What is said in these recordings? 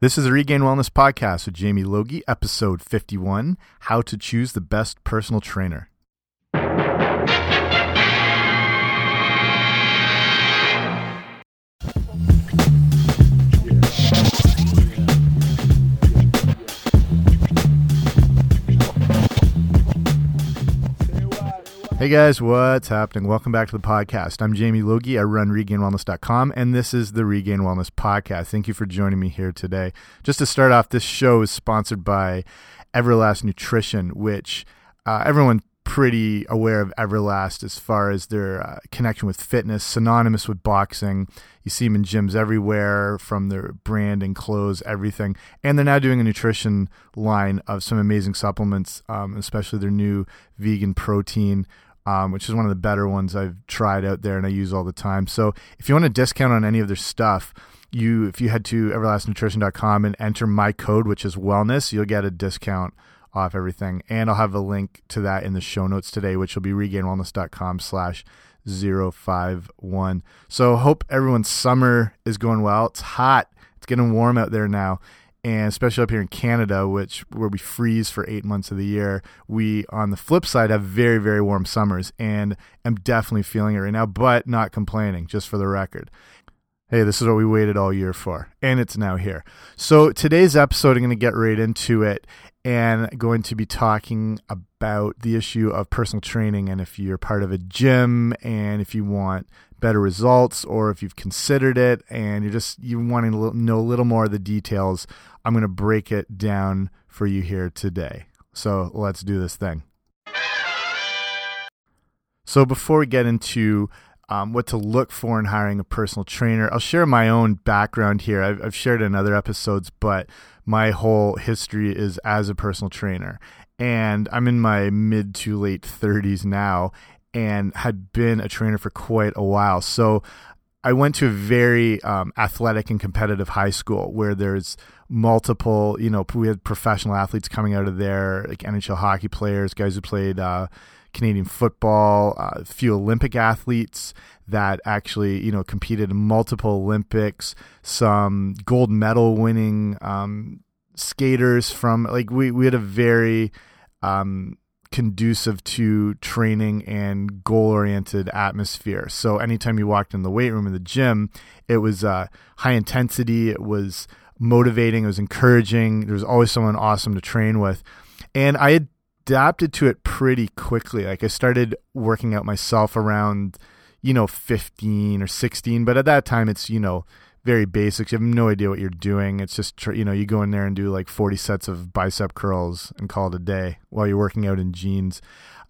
This is a Regained Wellness podcast with Jamie Logie, episode 51 How to Choose the Best Personal Trainer. Hey guys, what's happening? Welcome back to the podcast. I'm Jamie Logie. I run regainedwellness.com, and this is the Regained Wellness Podcast. Thank you for joining me here today. Just to start off, this show is sponsored by Everlast Nutrition, which uh, everyone pretty aware of Everlast as far as their uh, connection with fitness, synonymous with boxing. You see them in gyms everywhere from their brand and clothes, everything. And they're now doing a nutrition line of some amazing supplements, um, especially their new vegan protein. Um, which is one of the better ones I've tried out there and I use all the time. So if you want a discount on any of their stuff, you if you head to everlastnutrition.com and enter my code, which is wellness, you'll get a discount off everything. And I'll have a link to that in the show notes today, which will be regainedwellness.com slash 051. So hope everyone's summer is going well. It's hot. It's getting warm out there now. And especially up here in Canada, which where we freeze for eight months of the year, we on the flip side have very, very warm summers. And I'm definitely feeling it right now, but not complaining, just for the record hey, this is what we waited all year for, and it's now here. So today's episode, I'm going to get right into it and going to be talking about the issue of personal training and if you're part of a gym and if you want better results or if you've considered it and you're just you wanting to know a little more of the details i'm going to break it down for you here today so let's do this thing so before we get into um, what to look for in hiring a personal trainer. I'll share my own background here. I've, I've, shared in other episodes, but my whole history is as a personal trainer. And I'm in my mid to late 30s now and had been a trainer for quite a while. So I went to a very um, athletic and competitive high school where there's multiple, you know, we had professional athletes coming out of there, like NHL hockey players, guys who played. Uh, Canadian football, uh, a few Olympic athletes that actually you know competed in multiple Olympics, some gold medal winning um, skaters from like we we had a very um, conducive to training and goal oriented atmosphere. So anytime you walked in the weight room in the gym, it was uh, high intensity. It was motivating. It was encouraging. There was always someone awesome to train with. And I adapted to it pretty quickly. Like I started working out myself around, you know, 15 or 16, but at that time it's, you know, very basics. You have no idea what you're doing. It's just, you know, you go in there and do like 40 sets of bicep curls and call it a day while you're working out in jeans.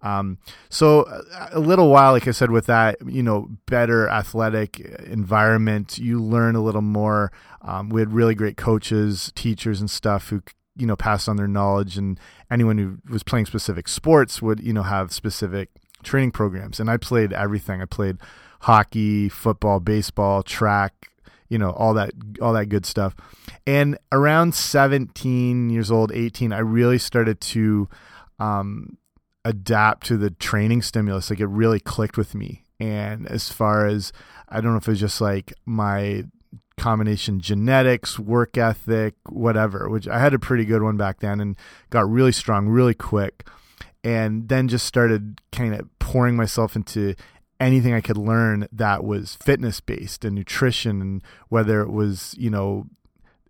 Um, so a little while, like I said, with that, you know, better athletic environment, you learn a little more. Um, we had really great coaches, teachers, and stuff who you know passed on their knowledge and anyone who was playing specific sports would you know have specific training programs and i played everything i played hockey football baseball track you know all that all that good stuff. And around 17 years old 18 i really started to um, adapt to the training stimulus. Like it really clicked with me. And as far as i don't know if it was just like my combination genetics, work ethic, whatever, which I had a pretty good one back then and got really strong really quick. And then just started kind of pouring myself into anything I could learn that was fitness based and nutrition and whether it was, you know,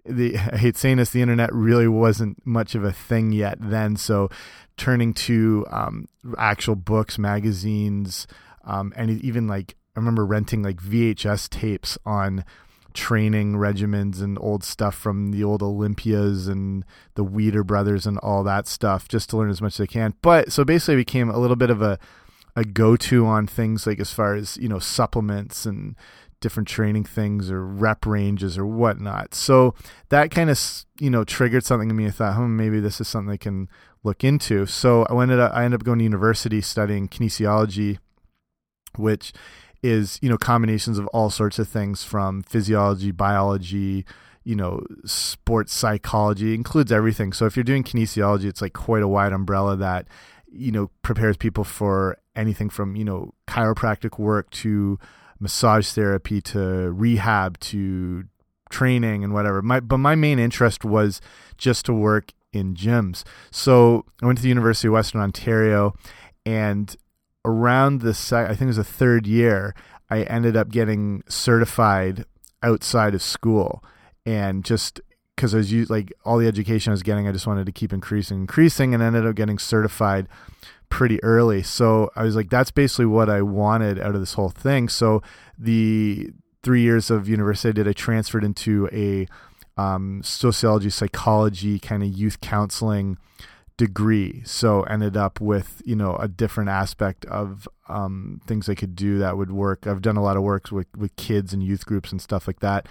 the I hate saying this, the internet really wasn't much of a thing yet then. So turning to um, actual books, magazines, um, and even like I remember renting like VHS tapes on training regimens and old stuff from the old Olympias and the Weider brothers and all that stuff just to learn as much as I can. But so basically I became a little bit of a a go-to on things like as far as, you know, supplements and different training things or rep ranges or whatnot. So that kind of, you know, triggered something in me. I thought, hmm, maybe this is something I can look into. So I ended up, I ended up going to university studying kinesiology, which is you know combinations of all sorts of things from physiology, biology, you know, sports psychology includes everything. So if you're doing kinesiology, it's like quite a wide umbrella that you know prepares people for anything from you know chiropractic work to massage therapy to rehab to training and whatever. My but my main interest was just to work in gyms. So I went to the University of Western Ontario, and around the I think it was the third year, I ended up getting certified outside of school, and just because I was like all the education I was getting, I just wanted to keep increasing, increasing, and ended up getting certified pretty early. So I was like, that's basically what I wanted out of this whole thing. So the three years of university I did, I transferred into a um, sociology, psychology, kind of youth counseling degree. So ended up with you know a different aspect of um, things I could do that would work. I've done a lot of work with with kids and youth groups and stuff like that.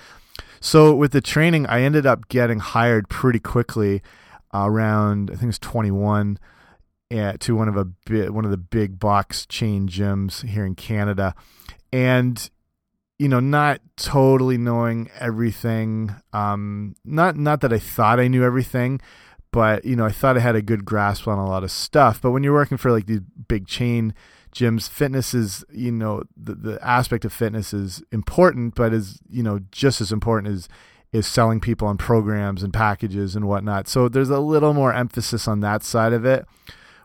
So with the training, I ended up getting hired pretty quickly. Around I think it's 21 at, to one of a one of the big box chain gyms here in Canada, and you know, not totally knowing everything. Um, not not that I thought I knew everything, but you know, I thought I had a good grasp on a lot of stuff. But when you're working for like these big chain gyms, fitness is you know the the aspect of fitness is important, but is you know just as important as is selling people on programs and packages and whatnot. So there's a little more emphasis on that side of it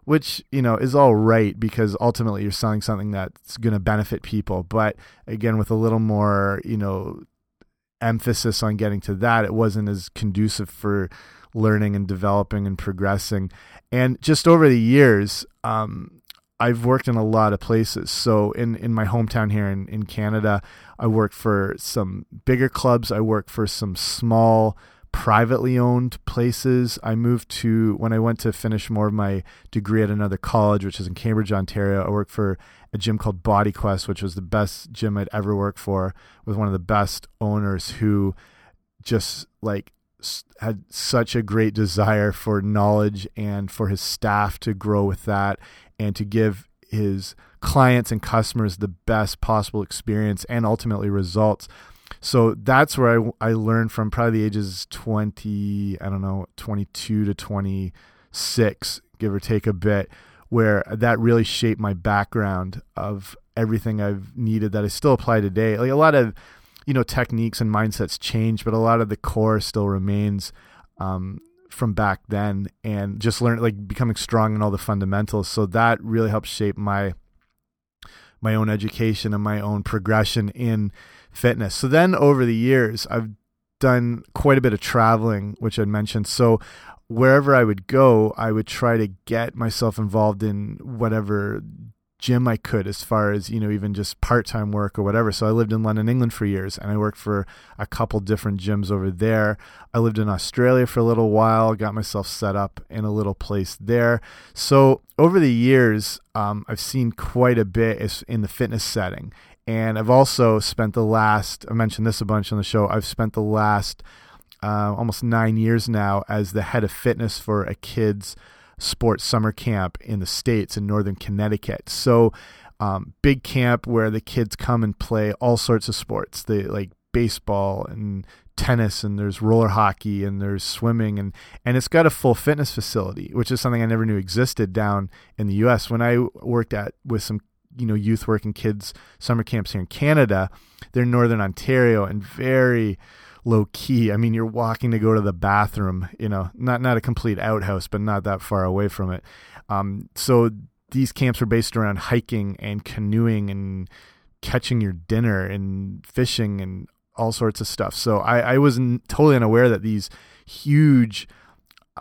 which you know is all right because ultimately you're selling something that's going to benefit people but again with a little more you know emphasis on getting to that it wasn't as conducive for learning and developing and progressing and just over the years um, I've worked in a lot of places. So in, in my hometown here in, in Canada, I worked for some bigger clubs. I worked for some small privately owned places. I moved to when I went to finish more of my degree at another college, which is in Cambridge, Ontario. I worked for a gym called Body Quest, which was the best gym I'd ever worked for, with one of the best owners who just like had such a great desire for knowledge and for his staff to grow with that and to give his clients and customers the best possible experience and ultimately results so that's where I, I learned from probably the ages 20 i don't know 22 to 26 give or take a bit where that really shaped my background of everything i've needed that i still apply today. Like a lot of you know techniques and mindsets change but a lot of the core still remains um, from back then and just learn like becoming strong in all the fundamentals. So that really helped shape my my own education and my own progression in fitness. So then over the years, I've done quite a bit of traveling, which I'd mentioned. So wherever I would go, I would try to get myself involved in whatever gym I could as far as, you know, even just part-time work or whatever. So I lived in London, England for years and I worked for a couple different gyms over there. I lived in Australia for a little while, got myself set up in a little place there. So over the years, um, I've seen quite a bit in the fitness setting and I've also spent the last, I mentioned this a bunch on the show, I've spent the last uh, almost nine years now as the head of fitness for a kids' sports summer camp in the States in Northern Connecticut. So, um, big camp where the kids come and play all sorts of sports. They like baseball and tennis and there's roller hockey and there's swimming and and it's got a full fitness facility which is something I never knew existed down in the US when I worked at with some you know youth working kids summer camps here in Canada. They're in northern Ontario and very low key. I mean, you're walking to go to the bathroom. You know, not not a complete outhouse, but not that far away from it. Um, so these camps are based around hiking and canoeing and catching your dinner and fishing and all sorts of stuff. So I, I was totally unaware that these huge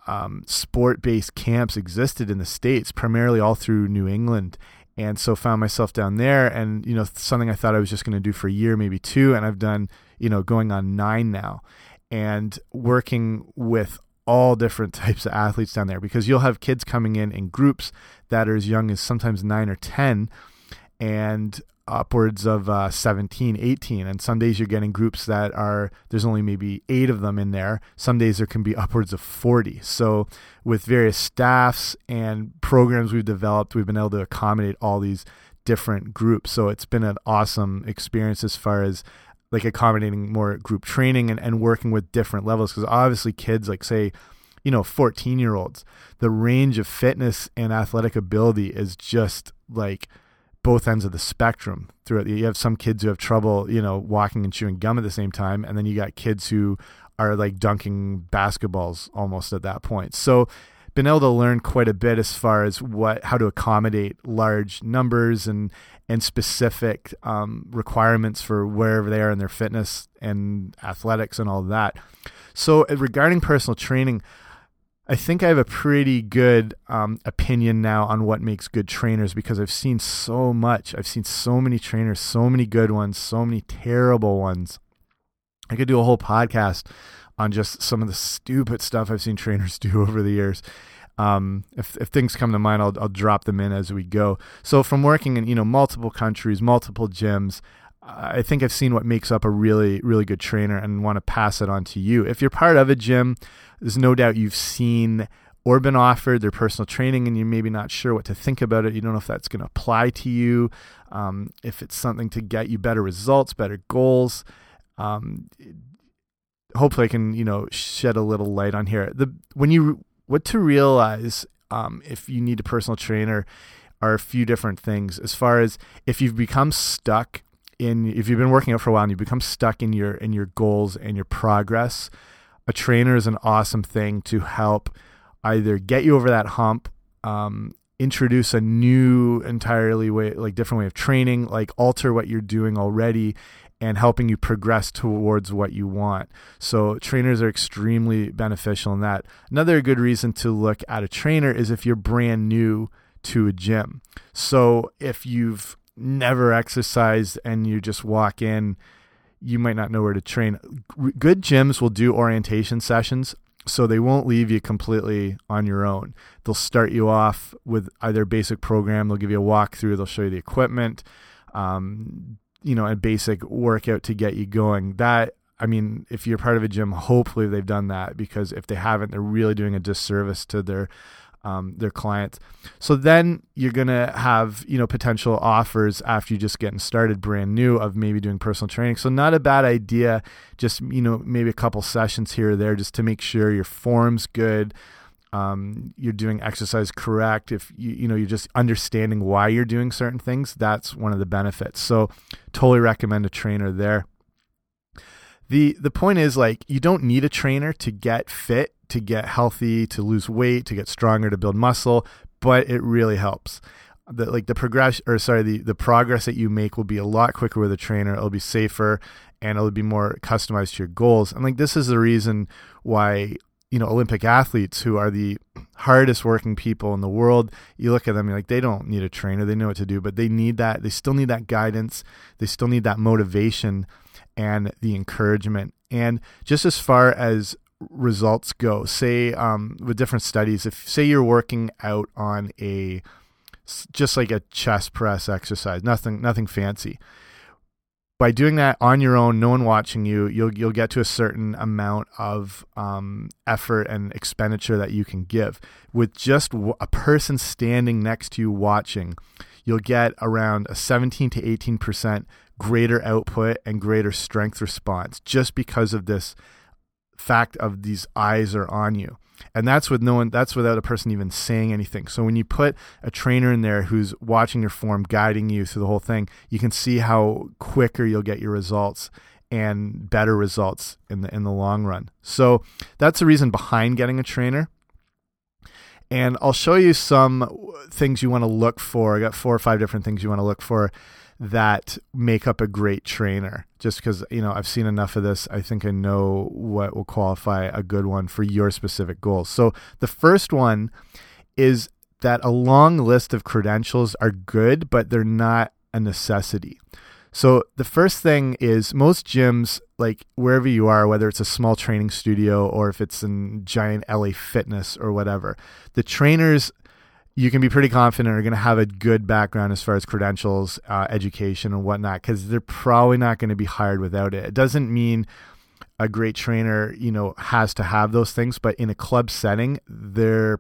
um, sport based camps existed in the States, primarily all through New England and so found myself down there and you know something i thought i was just going to do for a year maybe two and i've done you know going on nine now and working with all different types of athletes down there because you'll have kids coming in in groups that are as young as sometimes nine or ten and upwards of uh, 17, 18. And some days you're getting groups that are, there's only maybe eight of them in there. Some days there can be upwards of 40. So, with various staffs and programs we've developed, we've been able to accommodate all these different groups. So, it's been an awesome experience as far as like accommodating more group training and, and working with different levels. Because obviously, kids, like, say, you know, 14 year olds, the range of fitness and athletic ability is just like, both ends of the spectrum. Through you have some kids who have trouble, you know, walking and chewing gum at the same time, and then you got kids who are like dunking basketballs almost at that point. So been able to learn quite a bit as far as what how to accommodate large numbers and and specific um, requirements for wherever they are in their fitness and athletics and all that. So regarding personal training, I think I have a pretty good um, opinion now on what makes good trainers because I've seen so much. I've seen so many trainers, so many good ones, so many terrible ones. I could do a whole podcast on just some of the stupid stuff I've seen trainers do over the years. Um, if, if things come to mind, I'll, I'll drop them in as we go. So from working in you know multiple countries, multiple gyms, I think I've seen what makes up a really really good trainer and want to pass it on to you. If you're part of a gym, there's no doubt you've seen or been offered their personal training and you're maybe not sure what to think about it. You don't know if that's going to apply to you, um, if it's something to get you better results, better goals. Um, hopefully I can, you know, shed a little light on here. The when you what to realize um, if you need a personal trainer are a few different things. As far as if you've become stuck in, if you've been working out for a while and you become stuck in your in your goals and your progress, a trainer is an awesome thing to help either get you over that hump. Um, introduce a new entirely way like different way of training like alter what you're doing already and helping you progress towards what you want. So trainers are extremely beneficial in that. Another good reason to look at a trainer is if you're brand new to a gym. So if you've never exercised and you just walk in, you might not know where to train. Good gyms will do orientation sessions so they won't leave you completely on your own. They'll start you off with either basic program, they'll give you a walkthrough, they'll show you the equipment, um, you know, a basic workout to get you going. That I mean, if you're part of a gym, hopefully they've done that because if they haven't, they're really doing a disservice to their um, their clients. So then you're gonna have you know potential offers after you just getting started, brand new, of maybe doing personal training. So not a bad idea. Just you know maybe a couple sessions here or there, just to make sure your form's good um, you're doing exercise correct, if you you know you're just understanding why you're doing certain things, that's one of the benefits. So totally recommend a trainer there. The the point is like you don't need a trainer to get fit, to get healthy, to lose weight, to get stronger, to build muscle, but it really helps. The like the progress or sorry, the the progress that you make will be a lot quicker with a trainer. It'll be safer and it'll be more customized to your goals. And like this is the reason why you know Olympic athletes who are the hardest working people in the world. You look at them, you're like they don't need a trainer, they know what to do, but they need that. They still need that guidance. They still need that motivation and the encouragement. And just as far as results go, say um, with different studies, if say you're working out on a just like a chest press exercise, nothing nothing fancy by doing that on your own, no one watching you, you'll you'll get to a certain amount of um, effort and expenditure that you can give. With just a person standing next to you watching, you'll get around a 17 to 18 percent greater output and greater strength response just because of this fact of these eyes are on you. And that's with no one that's without a person even saying anything. So when you put a trainer in there who's watching your form guiding you through the whole thing you can see how quicker you'll get your results and better results in the in the long run. So that's the reason behind getting a trainer. And I'll show you some things you want to look for. I got four or five different things you want to look for that make up a great trainer. Just because you know I've seen enough of this, I think I know what will qualify a good one for your specific goals. So the first one is that a long list of credentials are good, but they're not a necessity. So the first thing is most gyms, like wherever you are, whether it's a small training studio or if it's in giant LA Fitness or whatever, the trainers you can be pretty confident are going to have a good background as far as credentials, uh, education, and whatnot, because they're probably not going to be hired without it. It doesn't mean a great trainer, you know, has to have those things, but in a club setting, they're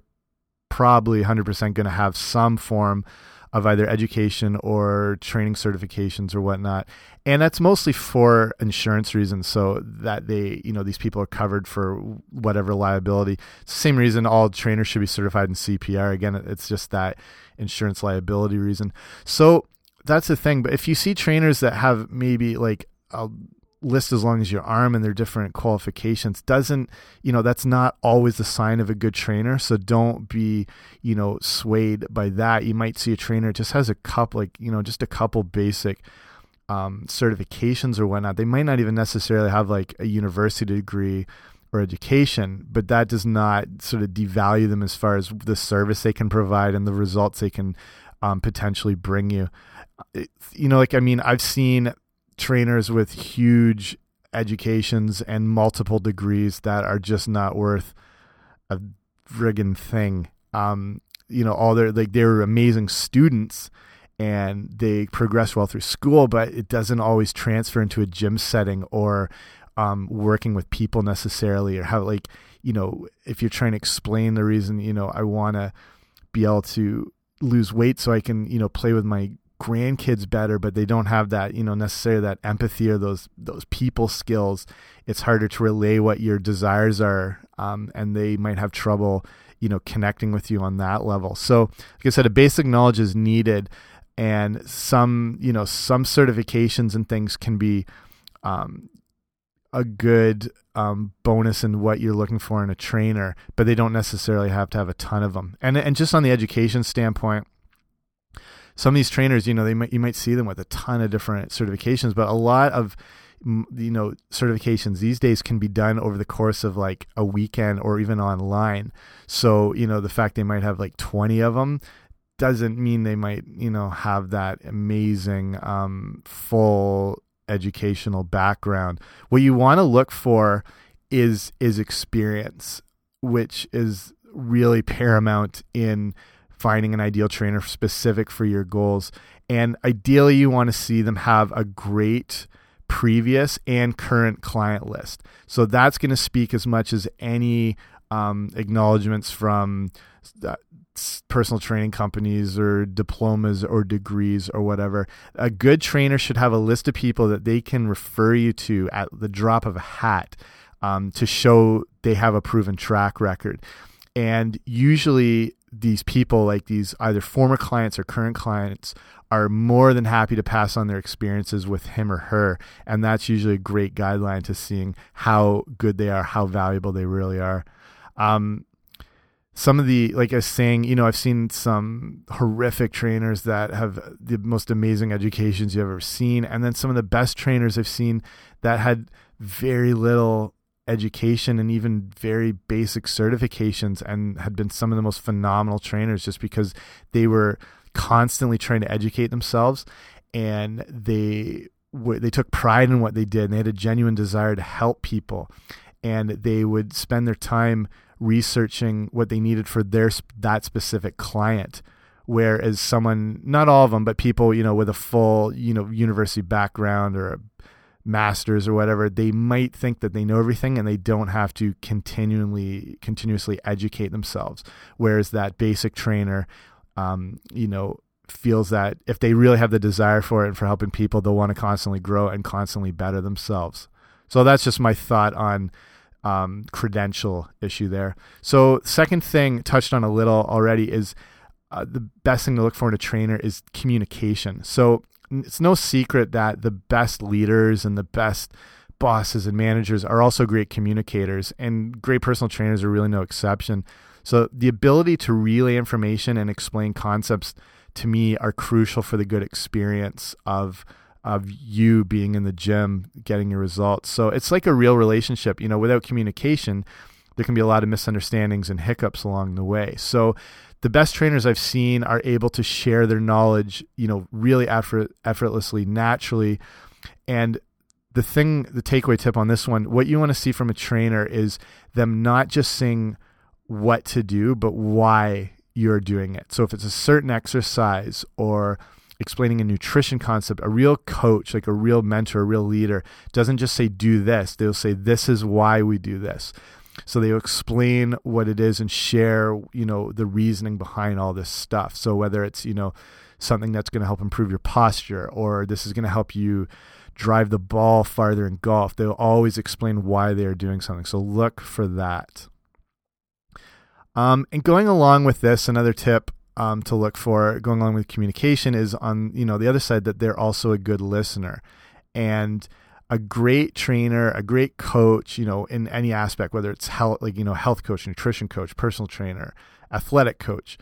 probably 100% going to have some form of either education or training certifications or whatnot. And that's mostly for insurance reasons, so that they, you know, these people are covered for whatever liability. Same reason all trainers should be certified in CPR. Again, it's just that insurance liability reason. So that's the thing. But if you see trainers that have maybe like list as long as your arm and their different qualifications. Doesn't you know that's not always the sign of a good trainer so don't be you know swayed by that. You might see a trainer just has a couple like you know just a couple basic um, certifications or whatnot. They might not even necessarily have like a university degree or education but that does not sort of devalue them as far as the service they can provide and the results they can um, potentially bring you. It, you know like i mean i've seen trainers with huge educations and multiple degrees that are just not worth a friggin' thing. Um, you know, all their like they were amazing students and they progress well through school, but it doesn't always transfer into a gym setting or um, working with people necessarily, or how like you know if you're trying to explain the reason you know I want to be able to lose weight so I can you know play with my grandkids better, but they don't have that, you know, necessarily that empathy or those those people skills. It's harder to relay what your desires are, um, and they might have trouble, you know, connecting with you on that level. So, like I said, a basic knowledge is needed, and some, you know, some certifications and things can be um, a good um, bonus in what you're looking for in a trainer, but they don't necessarily have to have a ton of them. And and just on the education standpoint some of these trainers, you know, they might you might see them with a ton of different certifications, but a lot of you know certifications these days can be done over the course of like a weekend or even online. So you know the fact they might have like twenty of them doesn't mean they might you know have that amazing um, full educational background. What you want to look for is is experience, which is really paramount in finding an ideal trainer specific for your goals. And ideally, you want to see them have a great previous and current client list. So that's going to speak as much as any um, acknowledgments from uh, personal training companies or diplomas or degrees or whatever. A good trainer should have a list of people that they can refer you to at the drop of a hat um, to show they have a proven track record. And usually, these people, like these either former clients or current clients, are more than happy to pass on their experiences with him or her. And that's usually a great guideline to seeing how good they are, how valuable they really are. Um, some of the, like I was saying, you know, I've seen some horrific trainers that have the most amazing educations you've ever seen. And then some of the best trainers I've seen that had very little education and even very basic certifications and had been some of the most phenomenal trainers just because they were constantly trying to educate themselves and they they took pride in what they did and they had a genuine desire to help people. And they would spend their time researching what they needed for their that specific client. Whereas someone not all of them but people you know with a full you know university background or a masters or whatever, they might think that they know everything and they don't have to continually continuously educate themselves. Whereas that basic trainer, um, you know, feels that if they really have the desire for it and for helping people, they'll want to constantly grow and constantly better themselves. So that's just my thought on um, credential issue there. So second thing touched on a little already is uh, the best thing to look for in a trainer is communication. So it's no secret that the best leaders and the best bosses and managers are also great communicators, and great personal trainers are really no exception. So the ability to relay information and explain concepts to me are crucial for the good experience of of you being in the gym getting your results. So it's like a real relationship, you know, without communication there can be a lot of misunderstandings and hiccups along the way. So the best trainers I've seen are able to share their knowledge, you know, really effort, effortlessly, naturally. And the thing, the takeaway tip on this one, what you want to see from a trainer is them not just saying what to do, but why you're doing it. So if it's a certain exercise or explaining a nutrition concept, a real coach, like a real mentor, a real leader, doesn't just say, do this. They'll say, this is why we do this. So they explain what it is and share, you know, the reasoning behind all this stuff. So whether it's, you know, something that's going to help improve your posture or this is going to help you drive the ball farther in golf, they'll always explain why they are doing something. So look for that. Um, and going along with this, another tip um, to look for going along with communication is on you know the other side that they're also a good listener and a great trainer a great coach you know in any aspect whether it's health like you know health coach nutrition coach personal trainer athletic coach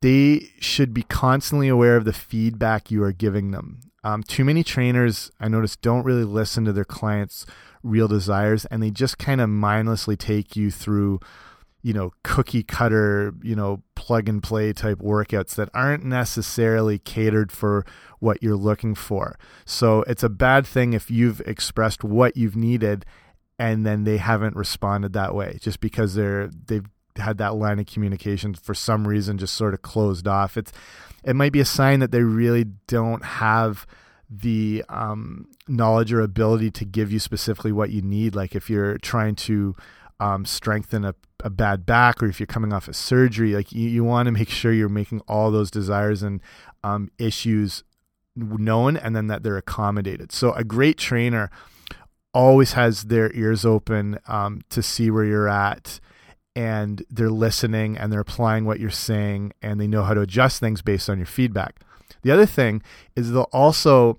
they should be constantly aware of the feedback you are giving them. Um, too many trainers i notice don't really listen to their clients real desires and they just kind of mindlessly take you through you know, cookie cutter, you know, plug and play type workouts that aren't necessarily catered for what you're looking for. So it's a bad thing if you've expressed what you've needed and then they haven't responded that way just because they're they've had that line of communication for some reason just sort of closed off. It's it might be a sign that they really don't have the um, knowledge or ability to give you specifically what you need. Like if you're trying to um, strengthen a, a bad back or if you're coming off a surgery like you, you want to make sure you're making all those desires and um, issues known and then that they're accommodated. So a great trainer always has their ears open um, to see where you're at and they're listening and they're applying what you're saying and they know how to adjust things based on your feedback. The other thing is they'll also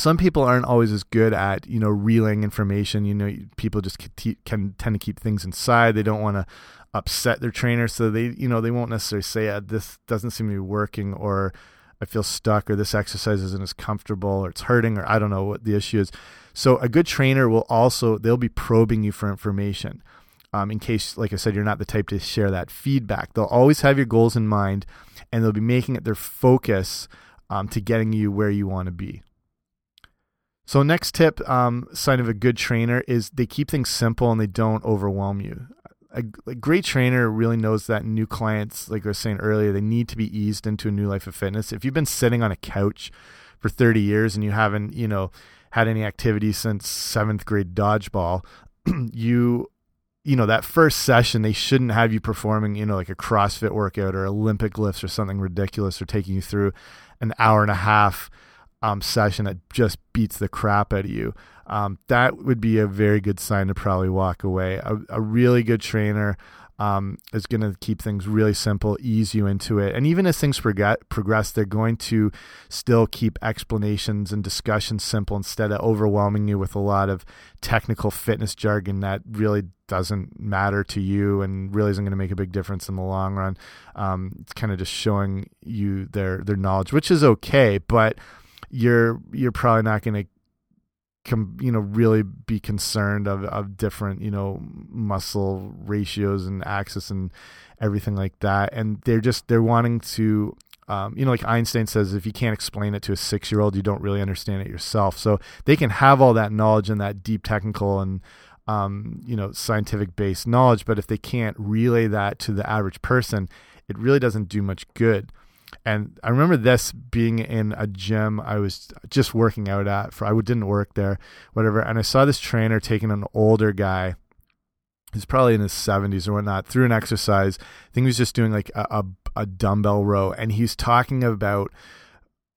some people aren't always as good at you know relaying information. You know people just can tend to keep things inside. They don't want to upset their trainer so they you know they won't necessarily say uh, this doesn't seem to be working or i feel stuck or this exercise isn't as comfortable or it's hurting or i don't know what the issue is. So a good trainer will also they'll be probing you for information um, in case like i said you're not the type to share that feedback. They'll always have your goals in mind and they'll be making it their focus um, to getting you where you want to be so next tip, um, sign of a good trainer is they keep things simple and they don't overwhelm you. A, a, great trainer really knows that new clients, like I was saying earlier, they need to be eased into a new life of fitness. If you've been sitting on a couch for 30 years and you haven't, you know, had any activity since seventh grade dodgeball, you, you know, that first session, they shouldn't have you performing, you know, like a CrossFit workout or Olympic lifts or something ridiculous or taking you through an hour and a half um, session that just beats the crap out of you, um, that would be a very good sign to probably walk away. A, a really good trainer um, is going to keep things really simple, ease you into it. And even as things forget, progress, they're going to still keep explanations and discussions simple instead of overwhelming you with a lot of technical fitness jargon that really doesn't matter to you and really isn't going to make a big difference in the long run. Um, it's kind of just showing you their their knowledge, which is okay, but you're you're probably not going to com, you know really be concerned of of different you know muscle ratios and axis and everything like that and they're just they're wanting to um, you know, like Einstein says, if you can't explain it to a six year old, you don't really understand it yourself. So they can have all that knowledge and that deep technical and, um, you know, scientific based knowledge. But if they can't relay that to the average person, it really doesn't do much good. And I remember this being in a gym I was just working out at for I didn't work there, whatever. And I saw this trainer taking an older guy he's probably in his 70s or whatnot through an exercise. I think he was just doing like a, a, a dumbbell row, and he's talking about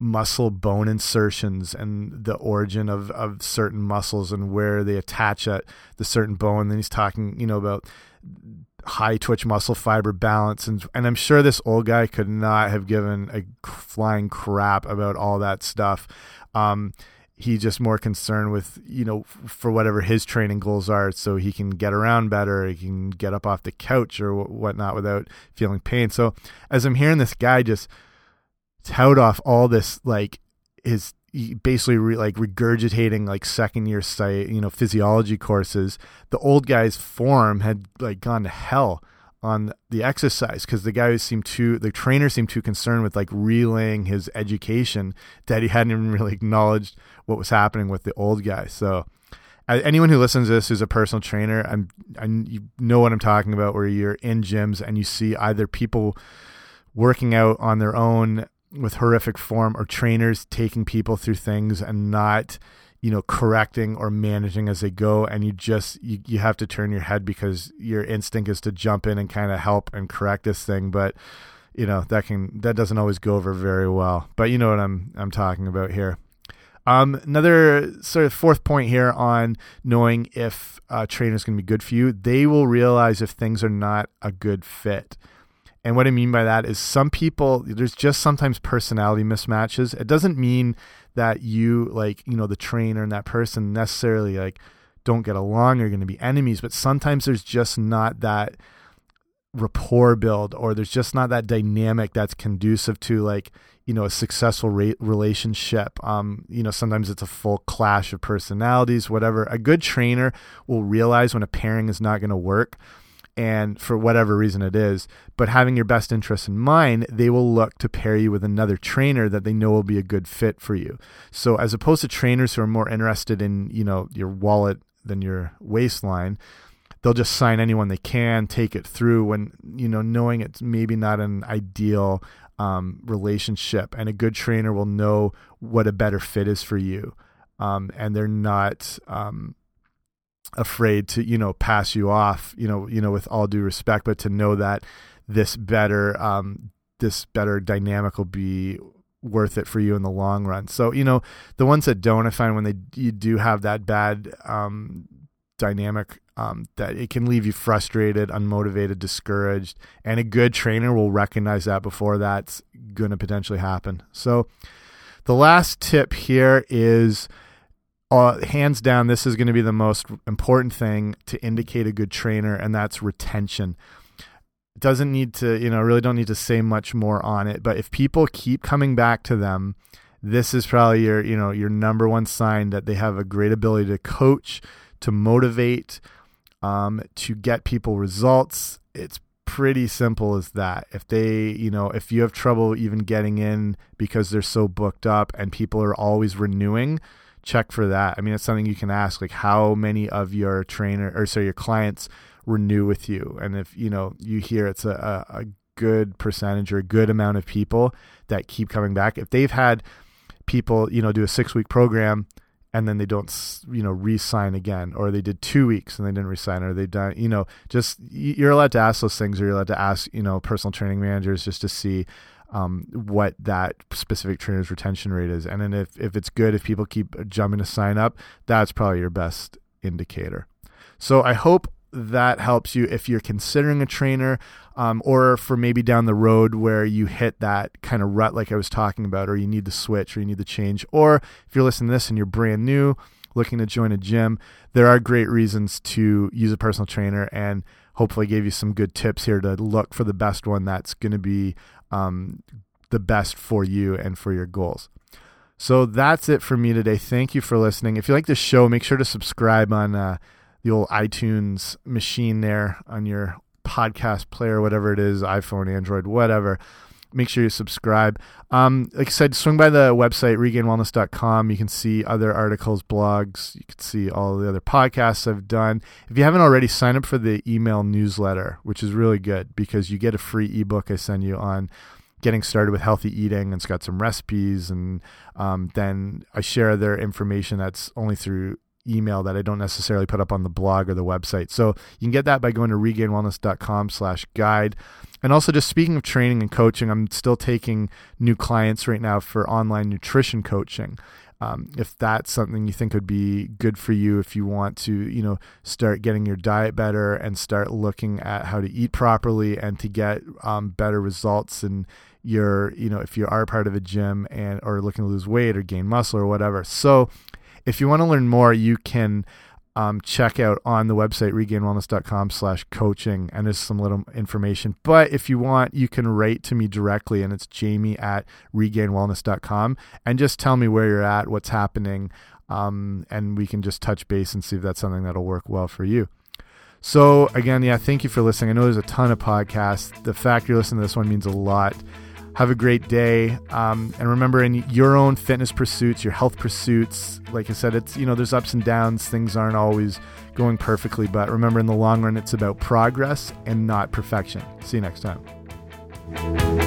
muscle bone insertions and the origin of, of certain muscles and where they attach at the certain bone. And then he's talking, you know, about high twitch muscle fiber balance and and I'm sure this old guy could not have given a flying crap about all that stuff. Um, he's just more concerned with you know for whatever his training goals are, so he can get around better, he can get up off the couch or whatnot without feeling pain. So as I'm hearing this guy just tout off all this like his basically re, like regurgitating like second year site you know physiology courses the old guy's form had like gone to hell on the exercise because the guy seemed too the trainer seemed too concerned with like relaying his education that he hadn't even really acknowledged what was happening with the old guy. So anyone who listens to this who's a personal trainer i'm i you know what i'm talking about where you're in gyms and you see either people working out on their own with horrific form or trainers taking people through things and not you know correcting or managing as they go. And you just you, you have to turn your head because your instinct is to jump in and kind of help and correct this thing. But you know that can that doesn't always go over very well. But you know what i'm i'm talking about here. Um, another sort of fourth point here on knowing if a trainer is going to be good for you. They will realize if things are not a good fit And what I mean by that is some people, there's just sometimes personality mismatches. It doesn't mean that you, like, you know, the trainer and that person necessarily, like, don't get along or going to be enemies, but sometimes there's just not that rapport build or there's just not that dynamic that's conducive to like you know a successful relationship um you know sometimes it's a full clash of personalities whatever a good trainer will realize when a pairing is not going to work and for whatever reason it is but having your best interests in mind they will look to pair you with another trainer that they know will be a good fit for you. So as opposed to trainers who are more interested in you know your wallet than your waistline they'll just sign anyone they can, take it through when you know knowing it's maybe not an ideal um, relationship, and a good trainer will know what a better fit is for you, um, and they're not um, afraid to you know pass you off, you know, you know with all due respect, but to know that this better um, this better dynamic will be worth it for you in the long run. So you know the ones that don't, I find when they you do have that bad um, dynamic um, that it can leave you frustrated, unmotivated, discouraged, and a good trainer will recognize that before that's going to potentially happen. So, the last tip here is uh, hands down, this is going to be the most important thing to indicate a good trainer, and that's retention. Doesn't need to, you know, really don't need to say much more on it, but if people keep coming back to them, this is probably your, you know, your number one sign that they have a great ability to coach, to motivate, um, to get people results. It's pretty simple as that. If they, you know, if you have trouble even getting in because they're so booked up and people are always renewing, check for that. I mean, it's something you can ask, like how many of your trainer or sorry, your clients renew with you, and if you know you hear it's a, a, a good percentage or a good amount of people that keep coming back. If they've had people, you know, do a six week program and then they don't you know re-sign again or they did two weeks and they didn't re-sign or they done you know just you're allowed to ask those things or you're allowed to ask you know personal training managers just to see um, what that specific trainer's retention rate is and then if, if it's good if people keep jumping to sign up that's probably your best indicator so i hope that helps you if you're considering a trainer um, or for maybe down the road where you hit that kind of rut like I was talking about, or you need to switch or you need to change. Or if you're listening to this and you're brand new, looking to join a gym, there are great reasons to use a personal trainer and hopefully gave you some good tips here to look for the best one that's going to be um, the best for you and for your goals. So that's it for me today. Thank you for listening. If you like this show, make sure to subscribe on uh, the old iTunes machine there on your podcast player, whatever it is, iPhone, Android, whatever. Make sure you subscribe. Um, like I said, swing by the website, regainedwellness.com. You can see other articles, blogs. You can see all the other podcasts I've done. If you haven't already, sign up for the email newsletter, which is really good because you get a free ebook I send you on getting started with healthy eating and it's got some recipes and um, then i share their information that's only through email that I don't necessarily put up on the blog or the website. So you can get that by going to regainedwellness.com slash guide. And also just speaking of training and coaching, I'm still taking new clients right now for online nutrition coaching. Um, if that's something you think would be good for you, if you want to, you know, start getting your diet better and start looking at how to eat properly and to get um, better results and your, you know, if you are part of a gym and or looking to lose weight or gain muscle or whatever. So if you want to learn more, you can um, check out on the website regainedwellness.com slash coaching and there's some little information. But if you want you can write to me directly and it's jamie at regainedwellness.com and just tell me where you're at what's happening um, and we can just touch base and see if that's something that'll work well for you. So again yeah thank you for listening. I know there's a ton of podcasts. The fact you're listening to this one means a lot have a great day. Um, and remember, in your own fitness pursuits, your health pursuits, like I said, it's, you know, there's ups and downs. Things aren't always going perfectly. But remember, in the long run, it's about progress and not perfection. See you next time.